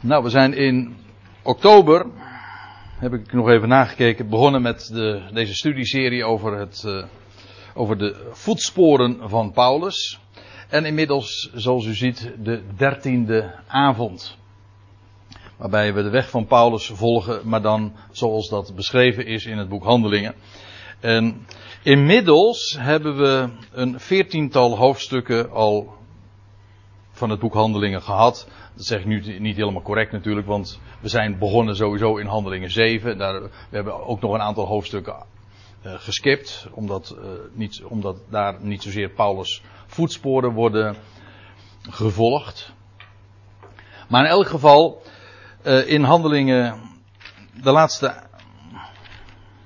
Nou, we zijn in oktober, heb ik nog even nagekeken, begonnen met de, deze studieserie over, het, uh, over de voetsporen van Paulus. En inmiddels, zoals u ziet, de dertiende avond. Waarbij we de weg van Paulus volgen, maar dan zoals dat beschreven is in het boek Handelingen. En inmiddels hebben we een veertiental hoofdstukken al van het boek Handelingen gehad. Dat zeg ik nu niet helemaal correct natuurlijk, want we zijn begonnen sowieso in Handelingen 7. Daar, we hebben ook nog een aantal hoofdstukken uh, geskipt, omdat, uh, niet, omdat daar niet zozeer Paulus' voetsporen worden gevolgd. Maar in elk geval, uh, in Handelingen, de laatste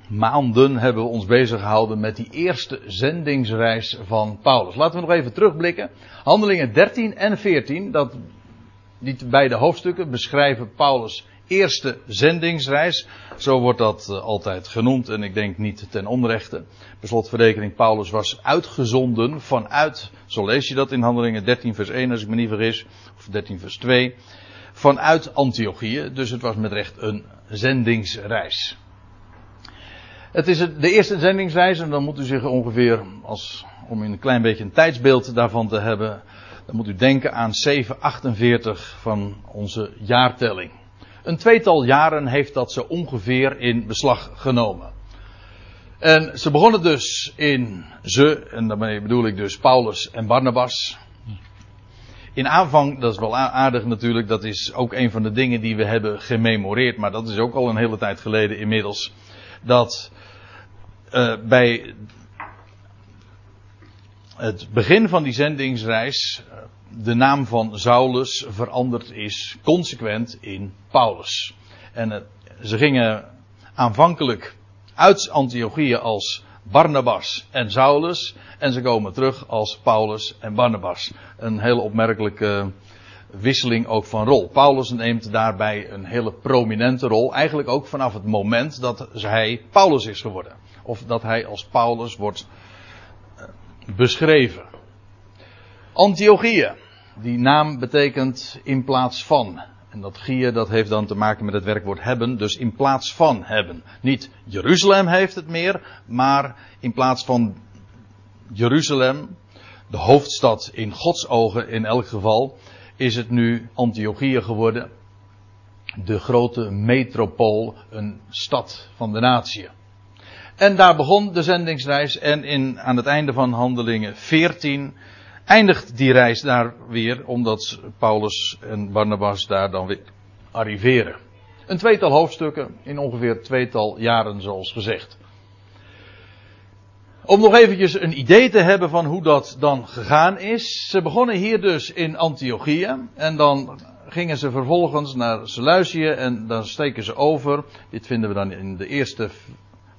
maanden hebben we ons bezig gehouden met die eerste zendingsreis van Paulus. Laten we nog even terugblikken. Handelingen 13 en 14, dat, die beide hoofdstukken beschrijven Paulus' eerste zendingsreis. Zo wordt dat uh, altijd genoemd en ik denk niet ten onrechte. Per slotverrekening, Paulus was uitgezonden vanuit, zo lees je dat in Handelingen 13 vers 1 als ik me niet vergis, of 13 vers 2, vanuit Antiochië. Dus het was met recht een zendingsreis. Het is de eerste zendingsreis en dan moet u zich ongeveer, als, om een klein beetje een tijdsbeeld daarvan te hebben, dan moet u denken aan 748 van onze jaartelling. Een tweetal jaren heeft dat ze ongeveer in beslag genomen. En ze begonnen dus in ze, en daarmee bedoel ik dus Paulus en Barnabas. In aanvang, dat is wel aardig natuurlijk, dat is ook een van de dingen die we hebben gememoreerd, maar dat is ook al een hele tijd geleden inmiddels. Dat uh, bij het begin van die zendingsreis de naam van Saulus veranderd is consequent in Paulus. En uh, ze gingen aanvankelijk uit Antiochië als Barnabas en Saulus en ze komen terug als Paulus en Barnabas. Een hele opmerkelijke wisseling ook van rol. Paulus neemt daarbij een hele prominente rol, eigenlijk ook vanaf het moment dat hij Paulus is geworden of dat hij als Paulus wordt beschreven. Antiochieën, die naam betekent in plaats van. En dat Gie, dat heeft dan te maken met het werkwoord hebben, dus in plaats van hebben. Niet Jeruzalem heeft het meer, maar in plaats van Jeruzalem, de hoofdstad in Gods ogen in elk geval, is het nu Antiochieën geworden. De grote metropool, een stad van de natie. En daar begon de zendingsreis. En in, aan het einde van handelingen 14 eindigt die reis daar weer. Omdat Paulus en Barnabas daar dan weer arriveren. Een tweetal hoofdstukken in ongeveer tweetal jaren zoals gezegd. Om nog eventjes een idee te hebben van hoe dat dan gegaan is. Ze begonnen hier dus in Antiochië. En dan gingen ze vervolgens naar Seleucië en dan steken ze over. Dit vinden we dan in de eerste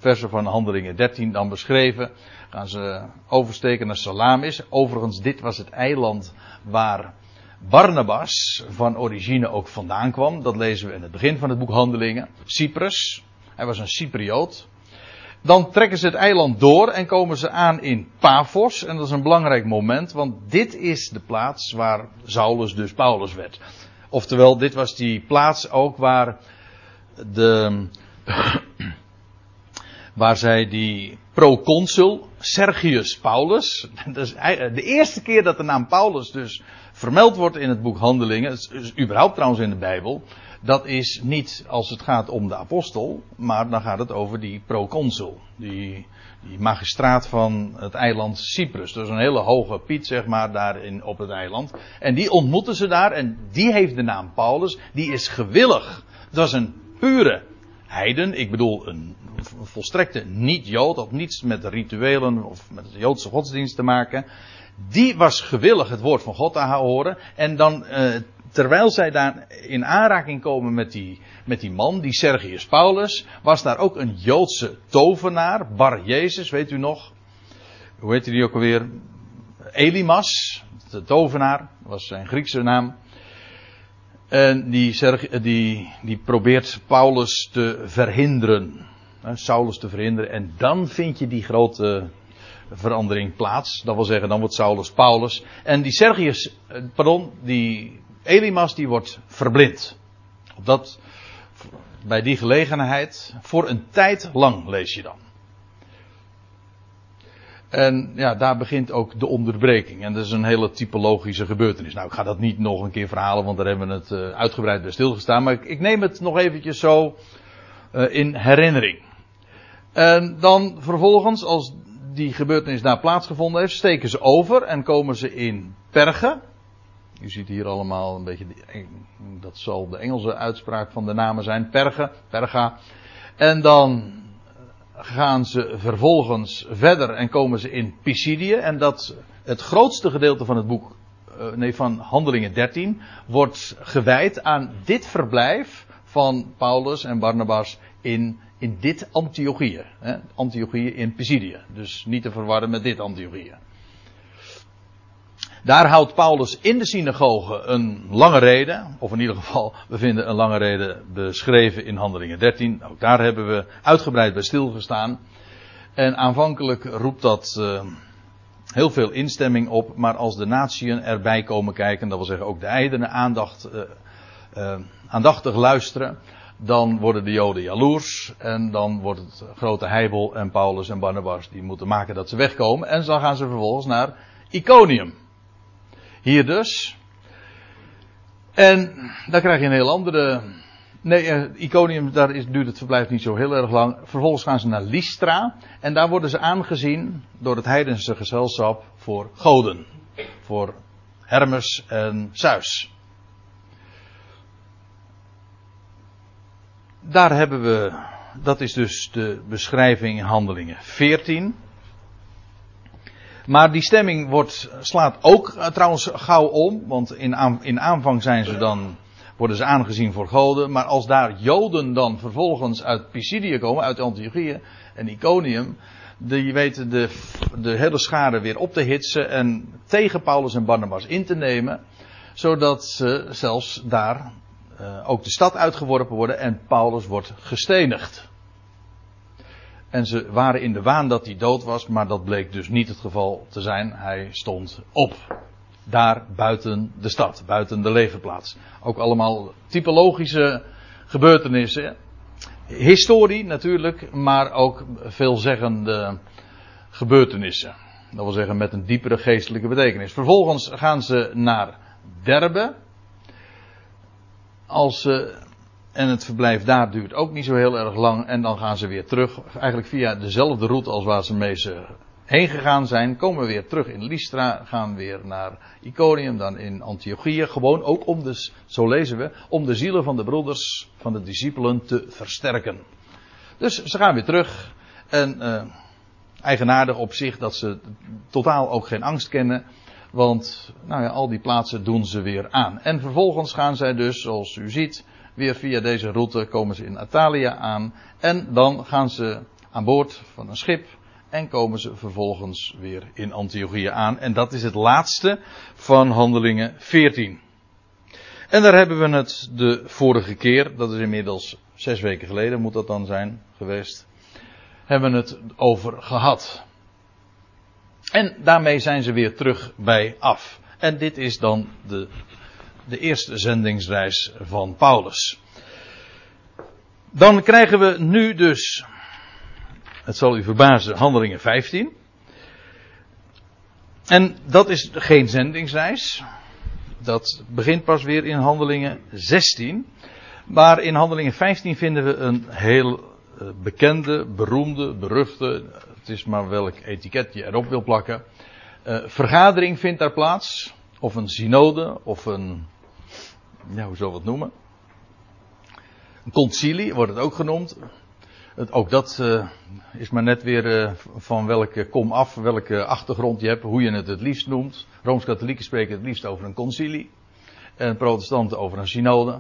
versen van Handelingen 13 dan beschreven. Gaan ze oversteken naar Salamis. Overigens, dit was het eiland waar Barnabas van origine ook vandaan kwam. Dat lezen we in het begin van het boek Handelingen. Cyprus. Hij was een Cypriot. Dan trekken ze het eiland door en komen ze aan in Paphos. En dat is een belangrijk moment, want dit is de plaats waar Saulus dus Paulus werd. Oftewel, dit was die plaats ook waar de waar zij die proconsul Sergius Paulus, dat is de eerste keer dat de naam Paulus dus vermeld wordt in het boek Handelingen, is, is überhaupt trouwens in de Bijbel, dat is niet als het gaat om de apostel, maar dan gaat het over die proconsul, die, die magistraat van het eiland Cyprus. Dus een hele hoge piet, zeg maar, daar in, op het eiland. En die ontmoeten ze daar en die heeft de naam Paulus, die is gewillig. Het was een pure heiden, ik bedoel een volstrekte niet-Jood, had niets met rituelen of met de Joodse godsdienst te maken. Die was gewillig het woord van God te horen. En dan, uh, terwijl zij daar in aanraking komen met die, met die man, die Sergius Paulus, was daar ook een Joodse tovenaar, Bar Jezus, weet u nog? Hoe heet die ook alweer? Elimas, de tovenaar, was zijn Griekse naam. En die, die, die probeert Paulus te verhinderen. Saulus te verhinderen. En dan vind je die grote verandering plaats. Dat wil zeggen, dan wordt Saulus Paulus. En die Sergius, pardon, die Elimas, die wordt verblind. Dat, bij die gelegenheid, voor een tijd lang lees je dan. En ja, daar begint ook de onderbreking. En dat is een hele typologische gebeurtenis. Nou, ik ga dat niet nog een keer verhalen, want daar hebben we het uh, uitgebreid bij stilgestaan. Maar ik, neem het nog eventjes zo in herinnering. En dan vervolgens, als die gebeurtenis daar plaatsgevonden heeft, steken ze over en komen ze in Perge. U ziet hier allemaal een beetje, dat zal de Engelse uitspraak van de namen zijn, Perge, Perga. En dan gaan ze vervolgens verder en komen ze in Pisidië. En dat het grootste gedeelte van het boek, nee, van Handelingen 13, wordt gewijd aan dit verblijf van Paulus en Barnabas in in dit Antiochieën. Antiochieën in Pisidië. Dus niet te verwarren met dit Antiochieën. Daar houdt Paulus in de synagoge een lange reden. Of in ieder geval, we vinden een lange reden beschreven in Handelingen 13. Ook daar hebben we uitgebreid bij stilgestaan. En aanvankelijk roept dat uh, heel veel instemming op. Maar als de natieën erbij komen kijken, dat wil zeggen ook de eidenen aandacht, uh, uh, aandachtig luisteren dan worden de Joden jaloers. En dan wordt het grote heibel en Paulus en Barnabas die moeten maken dat ze wegkomen. En dan gaan ze vervolgens naar Iconium. Hier dus. En daar krijg je een heel andere. Nee, uh, Iconium, daar is, duurt het verblijf niet zo heel erg lang. Vervolgens gaan ze naar Lystra. En daar worden ze aangezien door het heidense gezelschap voor goden. Voor Hermes en Zeus. Daar hebben we, dat is dus de beschrijving in handelingen 14. Maar die stemming wordt, slaat ook uh, trouwens gauw om, want in, aan, in aanvang zijn ze dan, worden ze aangezien voor goden. Maar als daar Joden dan vervolgens uit Pisidië komen, uit Antiochië en Iconium, die weten de, de hele schade weer op te hitsen en tegen Paulus en Barnabas in te nemen. Zodat ze zelfs daar uh, ook de stad uitgeworpen worden en Paulus wordt gestenigd. En ze waren in de waan dat hij dood was, maar dat bleek dus niet het geval te zijn. Hij stond op. Daar buiten de stad, buiten de legerplaats. Ook allemaal typologische gebeurtenissen. Historie natuurlijk, maar ook veelzeggende gebeurtenissen. Dat wil zeggen met een diepere geestelijke betekenis. Vervolgens gaan ze naar Derbe. Als ze, en het verblijf daar duurt ook niet zo heel erg lang. En dan gaan ze weer terug. Eigenlijk via dezelfde route als waar ze mee ze heen gegaan zijn. Komen we weer terug in Lystra. Gaan weer naar Iconium. Dan in Antiochieën. Gewoon ook om de, zo lezen we. Om de zielen van de broeders, van de discipelen te versterken. Dus ze gaan weer terug. En uh, eigenaardig op zich dat ze totaal ook geen angst kennen. Want nou ja, al die plaatsen doen ze weer aan. En vervolgens gaan zij dus, zoals u ziet, weer via deze route komen ze in Atalia aan. En dan gaan ze aan boord van een schip. En komen ze vervolgens weer in Antiochië aan. En dat is het laatste van handelingen 14. En daar hebben we het de vorige keer, dat is inmiddels zes weken geleden moet dat dan zijn geweest, hebben we het over gehad. En daarmee zijn ze weer terug bij af. En dit is dan de, de eerste zendingsreis van Paulus. Dan krijgen we nu dus, het zal u verbazen, handelingen 15. En dat is geen zendingsreis. Dat begint pas weer in handelingen 16. Maar in handelingen 15 vinden we een heel bekende, beroemde, beruchte, het is maar welk etiket je erop wil plakken. Uh, vergadering vindt daar plaats. Of een synode, of een, ja, hoe zullen we het noemen? Een concilie wordt het ook genoemd. Het, ook dat uh, is maar net weer van welke kom af, welke achtergrond je hebt, hoe je het het liefst noemt. Rooms-Katholieken spreken het liefst over een concilie. En protestanten over een synode.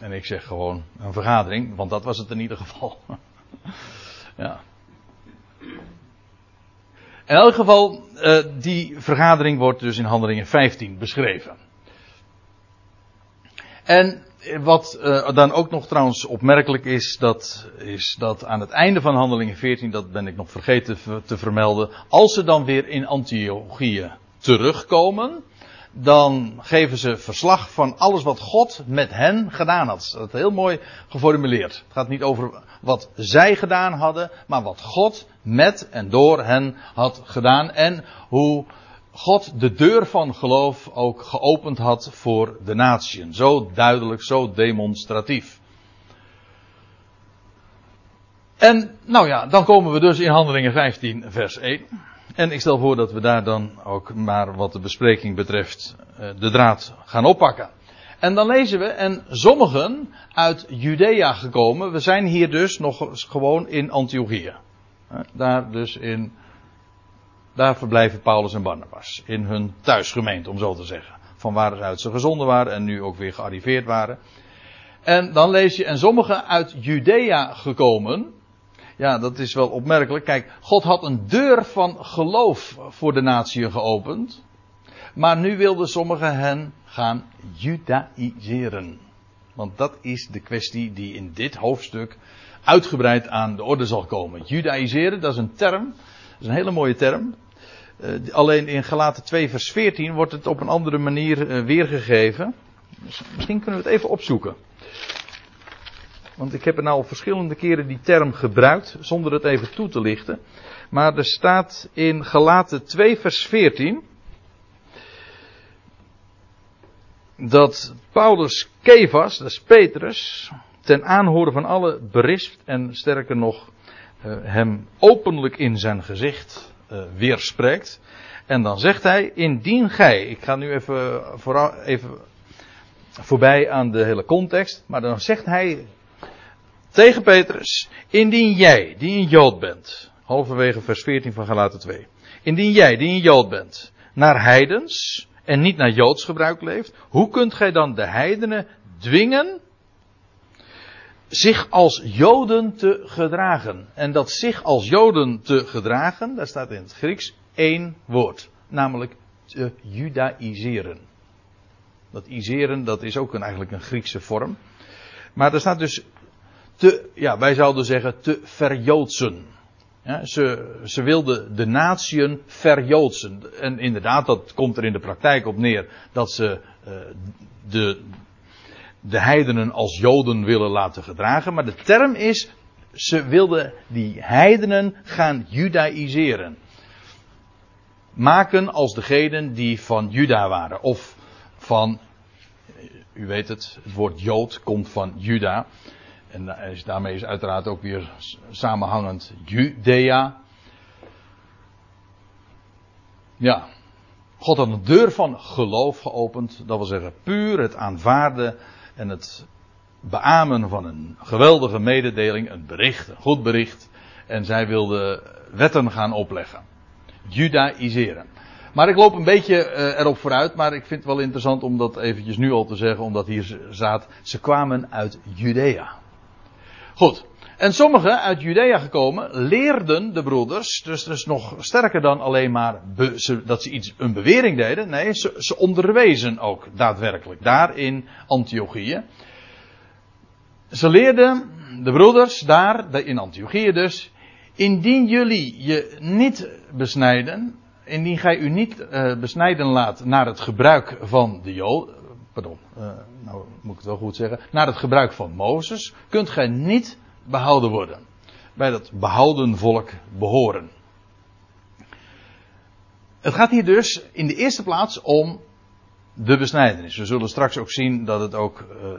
En ik zeg gewoon een vergadering, want dat was het in ieder geval. ja. In elk geval, uh, die vergadering wordt dus in Handelingen 15 beschreven. En wat uh, dan ook nog trouwens opmerkelijk is, dat is dat aan het einde van Handelingen 14, dat ben ik nog vergeten te vermelden, als ze dan weer in Antiochieën terugkomen, dan geven ze verslag van alles wat God met hen gedaan had. Dat is heel mooi geformuleerd. Het gaat niet over wat zij gedaan hadden, maar wat God met en door hen had gedaan. En hoe God de deur van geloof ook geopend had voor de natieën. Zo duidelijk, zo demonstratief. En nou ja, dan komen we dus in Handelingen 15, vers 1. En ik stel voor dat we daar dan ook maar wat de bespreking betreft eh, de draad gaan oppakken. En dan lezen we, en sommigen uit Judea gekomen, we zijn hier dus nog gewoon in Antiochia. Daar dus in, daar verblijven Paulus en Barnabas. In hun thuisgemeente, om zo te zeggen. Van waaruit ze gezonden waren en nu ook weer gearriveerd waren. En dan lees je, en sommigen uit Judea gekomen, ja, dat is wel opmerkelijk. Kijk, God had een deur van geloof voor de natie geopend. Maar nu wilden sommigen hen gaan judaïseren. Want dat is de kwestie die in dit hoofdstuk uitgebreid aan de orde zal komen. Judaïseren, dat is een term. Dat is een hele mooie term. Uh, alleen in Galaten 2 vers 14 wordt het op een andere manier uh, weergegeven. Misschien kunnen we het even opzoeken. Want ik heb er nou verschillende keren die term gebruikt, zonder het even toe te lichten. Maar er staat in Galaten 2 vers 14. Dat Paulus Kevas, dat is Petrus, ten aanhoren van alle berispt en sterker nog uh, hem openlijk in zijn gezicht uh, weerspreekt. En dan zegt hij, indien gij, ik ga nu even, even voorbij aan de hele context, maar dan zegt hij tegen Petrus, indien jij, die een Jood bent, halverwege vers 14 van Galaten 2, indien jij, die een Jood bent, naar heidens en niet naar Joods gebruik leeft, hoe kunt gij dan de heidenen dwingen zich als Joden te gedragen? En dat zich als Joden te gedragen, daar staat in het Grieks één woord, namelijk te judaïseren. Dat iseren, dat is ook een, eigenlijk een Griekse vorm. Maar er staat dus te, ja, wij zouden zeggen te verjoodsen. Ze, ze wilden de natieën verjoodsen. En inderdaad, dat komt er in de praktijk op neer dat ze uh, de, de heidenen als joden willen laten gedragen. Maar de term is, ze wilden die heidenen gaan judaïseren. Maken als degenen die van Juda waren. Of van, u weet het, het woord jood komt van Juda. En daarmee is uiteraard ook weer samenhangend Judea. Ja, God had een deur van geloof geopend. Dat wil zeggen, puur het aanvaarden en het beamen van een geweldige mededeling, een bericht, een goed bericht. En zij wilden wetten gaan opleggen. Judaïseren. Maar ik loop een beetje uh, erop vooruit, maar ik vind het wel interessant om dat eventjes nu al te zeggen, omdat hier staat, ze kwamen uit Judea. Goed. En sommigen uit Judea gekomen leerden de broeders, dus, dus nog sterker dan alleen maar dat ze iets, een bewering deden. Nee, ze, ze onderwezen ook daadwerkelijk daar in Antiochië. Ze leerden de broeders daar, in Antiochië dus, indien jullie je niet besnijden, indien gij u niet uh, besnijden laat naar het gebruik van de Jood, pardon, uh, nou moet ik het wel goed zeggen, naar het gebruik van Mozes, kunt gij niet behouden worden. Bij dat behouden volk behoren. Het gaat hier dus in de eerste plaats om de besnijdenis. We zullen straks ook zien dat het ook uh,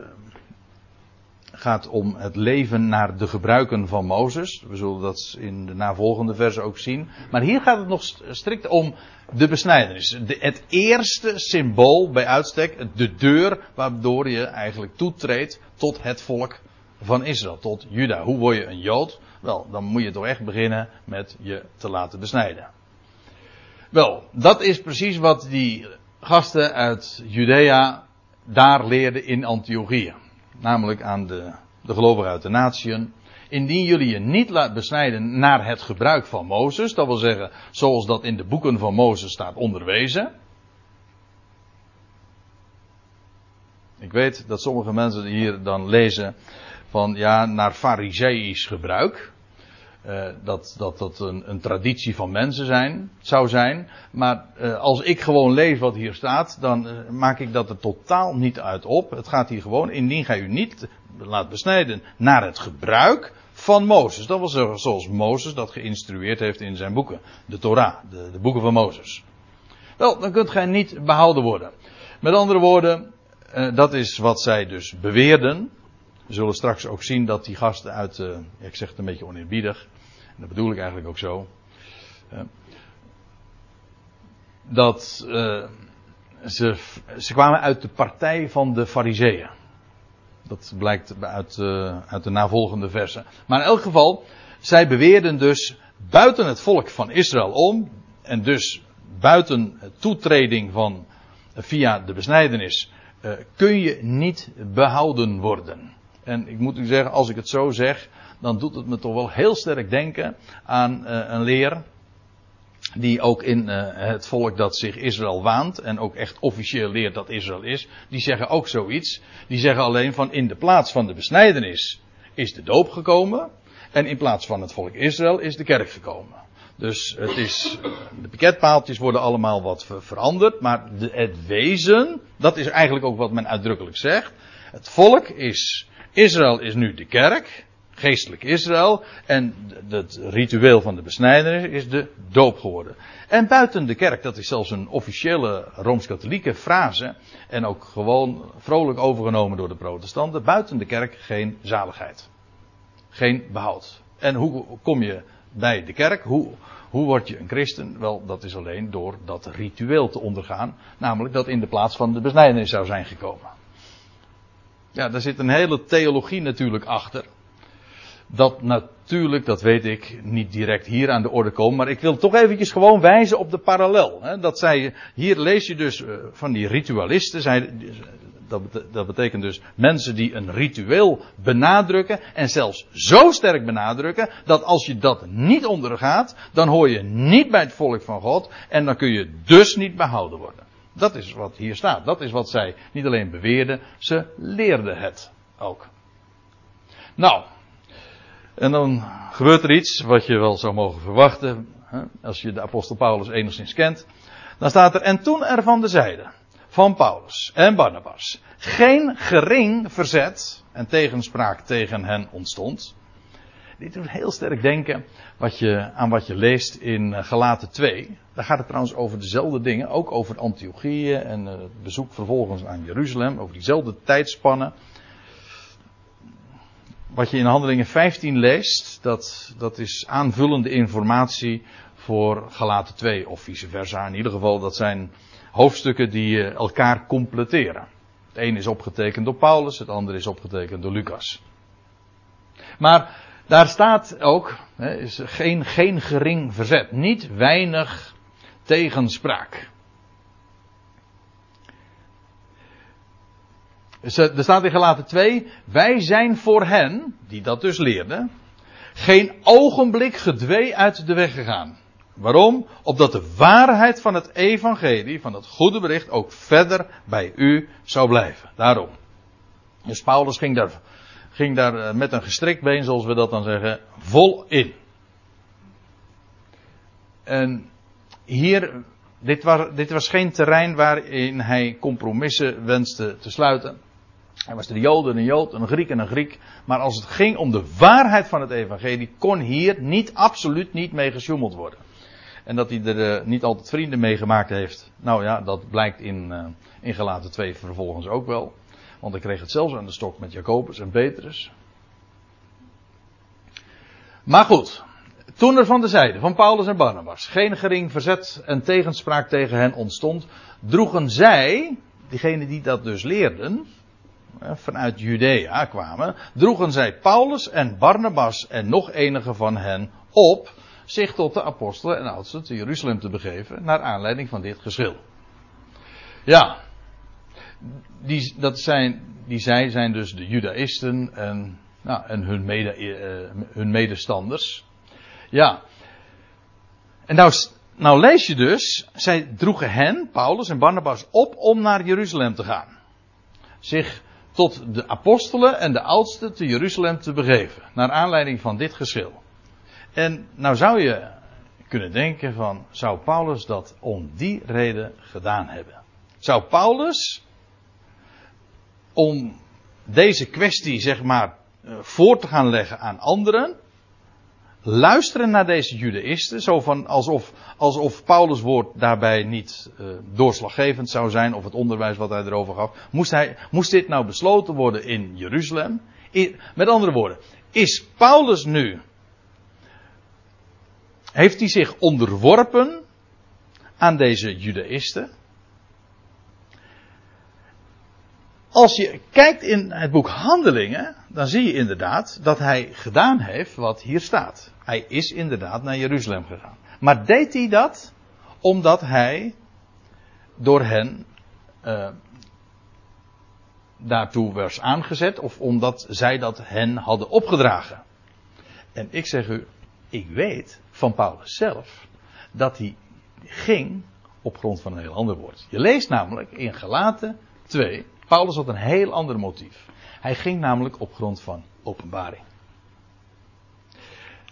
gaat om het leven naar de gebruiken van Mozes. We zullen dat in de navolgende versen ook zien. Maar hier gaat het nog strikt om de besnijdenis. De, het eerste symbool bij uitstek, de deur waardoor je eigenlijk toetreedt tot het volk van Israël, tot Juda. Hoe word je een Jood? Wel, dan moet je toch echt beginnen met je te laten besnijden. Wel, dat is precies wat die gasten uit Judea daar leerden in Antiochië. Namelijk aan de, de gelovigen uit de natieën. Indien jullie je niet laat besnijden naar het gebruik van Mozes, dat wil zeggen zoals dat in de boeken van Mozes staat onderwezen. Ik weet dat sommige mensen hier dan lezen van ja, naar fariseïsch gebruik. Uh, dat dat, dat een, een, traditie van mensen zijn, zou zijn. Maar uh, als ik gewoon lees wat hier staat, dan uh, maak ik dat er totaal niet uit op. Het gaat hier gewoon, indien gij u niet laat besnijden naar het gebruik van Mozes. Dat was zoals Mozes dat geïnstrueerd heeft in zijn boeken. De Torah, de, de boeken van Mozes. Wel, dan kunt gij niet behouden worden. Met andere woorden, dat is wat zij dus beweerden. We zullen straks ook zien dat die gasten uit, uh, ik zeg het een beetje oneerbiedig, en dat bedoel ik eigenlijk ook zo, uh, dat uh, ze, ze kwamen uit de partij van de fariseeën. Dat blijkt uit, uit de navolgende versen. Maar in elk geval, zij beweerden dus buiten het volk van Israël om, en dus buiten toetreding van via de besnijdenis, kun je niet behouden worden. En ik moet u zeggen, als ik het zo zeg, dan doet het me toch wel heel sterk denken aan uh, een leer. Die ook in uh, het volk dat zich Israël waant. En ook echt officieel leert dat Israël is. Die zeggen ook zoiets. Die zeggen alleen van in de plaats van de besnijdenis is de doop gekomen. En in plaats van het volk Israël is de kerk gekomen. Dus het is, de piketpaaltjes worden allemaal wat veranderd. Maar het wezen, dat is eigenlijk ook wat men uitdrukkelijk zegt. Het volk is Israël is nu de kerk, geestelijk Israël, en het ritueel van de besnijdenis is de doop geworden. En buiten de kerk, dat is zelfs een officiële rooms-katholieke frase, en ook gewoon vrolijk overgenomen door de protestanten, buiten de kerk geen zaligheid. Geen behoud. En hoe kom je bij de kerk? Hoe, hoe word je een christen? Wel, dat is alleen door dat ritueel te ondergaan, namelijk dat in de plaats van de besnijdenis zou zijn gekomen. Ja, daar zit een hele theologie natuurlijk achter. Dat natuurlijk, dat weet ik, niet direct hier aan de orde komt. Maar ik wil toch eventjes gewoon wijzen op de parallel. Hè? Dat zij, hier lees je dus uh, van die ritualisten. Zij, dat, dat betekent dus mensen die een ritueel benadrukken. En zelfs zo sterk benadrukken. Dat als je dat niet ondergaat. Dan hoor je niet bij het volk van God. En dan kun je dus niet behouden worden. Dat is wat hier staat. Dat is wat zij niet alleen beweerden, ze leerden het ook. Nou, en dan gebeurt er iets wat je wel zou mogen verwachten, hè, als je de apostel Paulus enigszins kent. Dan staat er, en toen er van de zijde van Paulus en Barnabas geen gering verzet en tegenspraak tegen hen ontstond. Dit doet heel sterk denken wat je, aan wat je leest in eh, Galaten 2. Daar gaat het trouwens over dezelfde dingen. Ook over Antiochieën en eh, het bezoek vervolgens aan Jeruzalem. Over diezelfde tijdspannen. Wat je in Handelingen 15 leest, dat, dat is aanvullende informatie voor Galaten 2 of vice versa. In ieder geval, dat zijn hoofdstukken die eh, elkaar completeren. Het een is opgetekend door Paulus, het andere is opgetekend door Lucas. Maar daar staat ook, is geen, geen gering verzet, niet weinig tegenspraak. Er staat in gelaten 2, wij zijn voor hen, die dat dus leerden, geen ogenblik gedwee uit de weg gegaan. Waarom? Opdat de waarheid van het evangelie, van het goede bericht, ook verder bij u zou blijven. Daarom. Dus Paulus ging daar ging daar eh, met een gestrikt been, zoals we dat dan zeggen, vol in. En hier, dit was, dit was geen terrein waarin hij compromissen wenste te sluiten. Hij was de Joden een Jood, een Griek en een Griek. Maar als het ging om de waarheid van het evangelie, kon hier niet, absoluut niet mee gesjoemeld worden. En dat hij er uh, niet altijd vrienden mee gemaakt heeft. Nou ja, dat blijkt in, uh, in Gelaten 2 vervolgens ook wel. Want hij kreeg het zelfs aan de stok met Jacobus en Petrus. Maar goed, toen er van de zijde van Paulus en Barnabas geen gering verzet en tegenspraak tegen hen ontstond, droegen zij, diegenen die dat dus leerden, vanuit Judea kwamen, droegen zij Paulus en Barnabas en nog enige van hen op zich tot de apostelen en oudsten te Jeruzalem te begeven, naar aanleiding van dit geschil. Ja, die, dat zijn, die zij zijn dus de Judaïsten en, nou, en hun, mede, uh, hun medestanders. Ja. En nou, nou lees je dus, zij droegen hen, Paulus en Barnabas, op om naar Jeruzalem te gaan. Zich tot de apostelen en de oudsten te Jeruzalem te begeven. Naar aanleiding van dit geschil. En nou zou je kunnen denken van, zou Paulus dat om die reden gedaan hebben? Zou Paulus om deze kwestie zeg maar eh, voor te gaan leggen aan anderen, luisteren naar deze judaïsten, zo van alsof, alsof Paulus' woord daarbij niet uh, doorslaggevend zou zijn, of het onderwijs wat hij erover gaf. Moest, hij, moest dit nou besloten worden in Jeruzalem? met andere woorden, is Paulus nu, heeft hij zich onderworpen aan deze judaïsten? Als je kijkt in het boek Handelingen, dan zie je inderdaad dat hij gedaan heeft wat hier staat. Hij is inderdaad naar Jeruzalem gegaan. Maar deed hij dat omdat hij door hen uh, daartoe was aangezet of omdat zij dat hen hadden opgedragen? En ik zeg u, ik weet van Paulus zelf dat hij ging op grond van een heel ander woord. Je leest namelijk in Galaten 2 Paulus had een heel ander motief. Hij ging namelijk op grond van openbaring.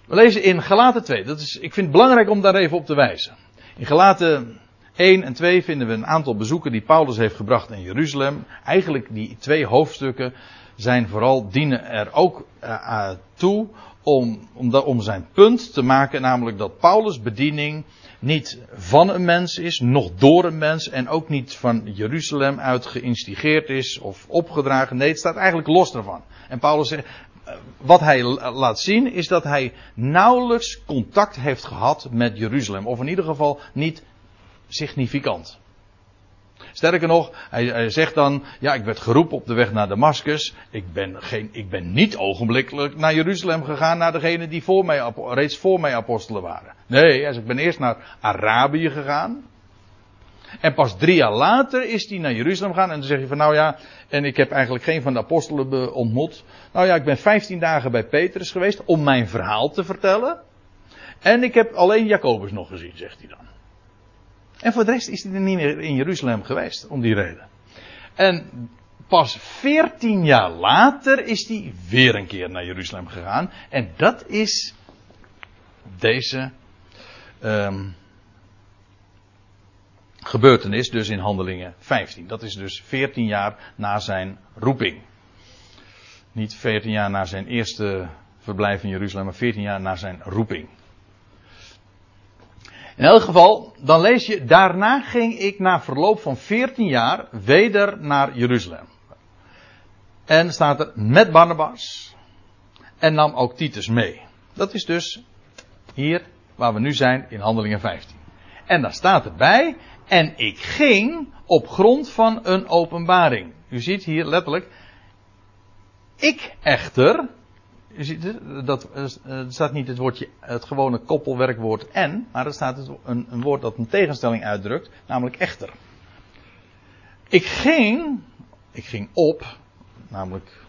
We lezen in Galaten 2. Dat is, ik vind het belangrijk om daar even op te wijzen. In Galaten 1 en 2 vinden we een aantal bezoeken die Paulus heeft gebracht in Jeruzalem. Eigenlijk die twee hoofdstukken zijn vooral dienen er ook uh, toe om, om, om zijn punt te maken, namelijk dat Paulus' bediening niet van een mens is, nog door een mens en ook niet van Jeruzalem uit geïnstigeerd is of opgedragen. Nee, het staat eigenlijk los daarvan. En Paulus zegt, eh, wat hij laat zien is dat hij nauwelijks contact heeft gehad met Jeruzalem. Of in ieder geval niet significant. Sterker nog, hij, zegt dan, ja, ik werd geroepen op de weg naar Damascus. Ik ben, geen, ik ben niet ogenblikkelijk naar Jeruzalem gegaan, naar degene die voor mij, reeds voor mij apostelen waren. Nee, hij ik ben eerst naar Arabië gegaan. En pas drie jaar later is hij naar Jeruzalem gegaan. En dan zeg je van, nou ja, en ik heb eigenlijk geen van de apostelen ontmoet. Nou ja, ik ben vijftien dagen bij Petrus geweest om mijn verhaal te vertellen. En ik heb alleen Jacobus nog gezien, zegt hij dan. En voor de rest is hij er niet meer in Jeruzalem geweest, om die reden. En pas veertien jaar later is hij weer een keer naar Jeruzalem gegaan. En dat is deze um, gebeurtenis, dus in Handelingen 15. Dat is dus veertien jaar na zijn roeping. Niet veertien jaar na zijn eerste verblijf in Jeruzalem, maar veertien jaar na zijn roeping. In elk geval, dan lees je, daarna ging ik na verloop van 14 jaar weder naar Jeruzalem. En staat er met Barnabas. En nam ook Titus mee. Dat is dus hier waar we nu zijn in Handelingen 15. En daar staat erbij, en ik ging op grond van een openbaring. U ziet hier letterlijk, ik echter, je ziet het, dat, eh, er staat niet het woordje, het gewone koppelwerkwoord en, maar er staat een, een woord dat een tegenstelling uitdrukt, namelijk echter. Ik ging, ik ging op, namelijk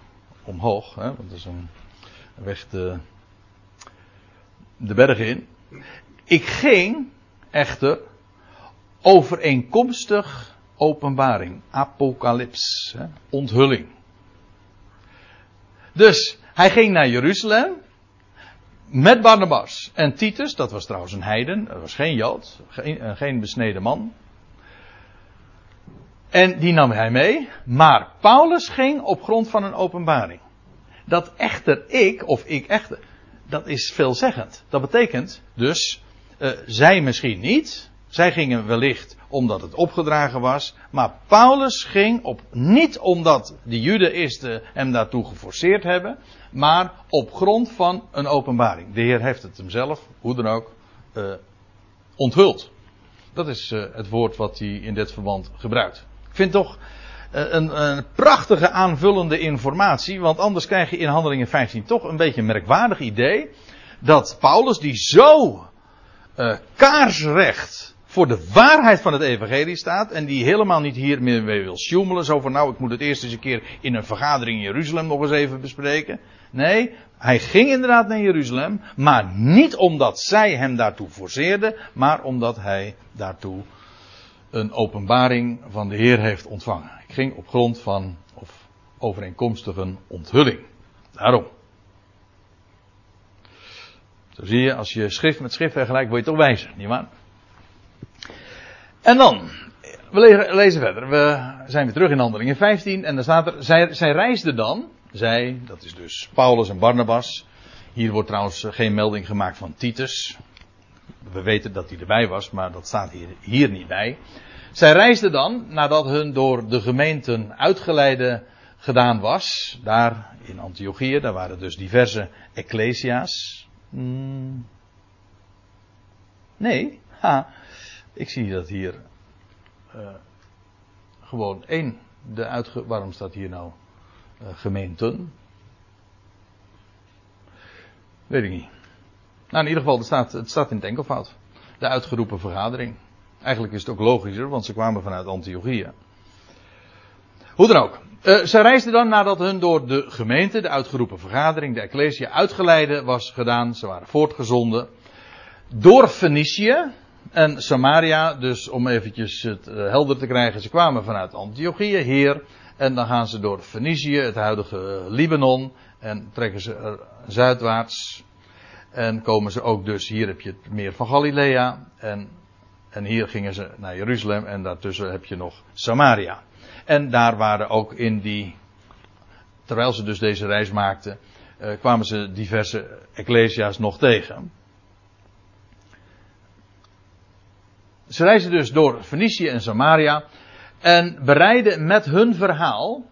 omhoog, hè, want dat is een weg de, de berg in. Ik ging echter overeenkomstig openbaring, apocalyps, hè, onthulling. Dus hij ging naar Jeruzalem. Met Barnabas en Titus, dat was trouwens een heiden, dat was geen Jood, geen, eh, geen besneden man. En die nam hij mee, maar Paulus ging op grond van een openbaring. Dat echter ik, of ik echter, dat is veelzeggend. Dat betekent dus, uh, zij misschien niet, zij gingen wellicht omdat het opgedragen was. Maar Paulus ging op, niet omdat de Judaïsten hem daartoe geforceerd hebben. Maar op grond van een openbaring. De Heer heeft het hem zelf, hoe dan ook, uh, onthuld. Dat is uh, het woord wat hij in dit verband gebruikt. Ik vind toch uh, een, een, prachtige aanvullende informatie. Want anders krijg je in Handelingen 15 toch een beetje een merkwaardig idee. Dat Paulus, die zo kaarsrecht voor de waarheid van het evangelie staat en die helemaal niet hier meer mee wil sjoemelen. Zo van nou, ik moet het eerst eens een keer in een vergadering in Jeruzalem nog eens even bespreken. Nee, hij ging inderdaad naar Jeruzalem, maar niet omdat zij hem daartoe forceerden, maar omdat hij daartoe een openbaring van de Heer heeft ontvangen. Ik ging op grond van, of overeenkomstig een onthulling. Daarom. Zo zie je, als je schrift met schrift vergelijkt, word je toch wijzer, nietwaar? En dan, we lezen verder. We zijn weer terug in handelingen 15 en dan staat er, zij, zij reisden dan, zij, dat is dus Paulus en Barnabas. Hier wordt trouwens geen melding gemaakt van Titus. We weten dat hij erbij was, maar dat staat hier, hier niet bij. Zij reisden dan, nadat hun door de gemeenten uitgeleide gedaan was, daar in Antiochië, daar waren dus diverse ecclesia's. Hmm. Nee, ha, ik zie dat hier uh, gewoon één, de uitge waarom staat hier nou uh, gemeenten? Weet ik niet. Nou, in ieder geval, het staat, het staat in het enkelvoud. De uitgeroepen vergadering. Eigenlijk is het ook logischer, want ze kwamen vanuit Antiochieën. Hoe dan ook. Uh, ze reisden dan nadat hun door de gemeente, de uitgeroepen vergadering, de Ecclesia, uitgeleide was gedaan. Ze waren voortgezonden. Door Fenicië en Samaria. Dus om eventjes het uh, helder te krijgen. Ze kwamen vanuit Antiochieën, Heer. En dan gaan ze door Fenicië, het huidige Libanon. En trekken ze zuidwaarts. En komen ze ook dus, hier heb je het meer van Galilea. En, en hier gingen ze naar Jeruzalem. En daartussen heb je nog Samaria. En daar waren ook in die, terwijl ze dus deze reis maakten, uh, kwamen ze diverse ecclesia's nog tegen. Ze reisden dus door Fenicië en Samaria en bereiden met hun verhaal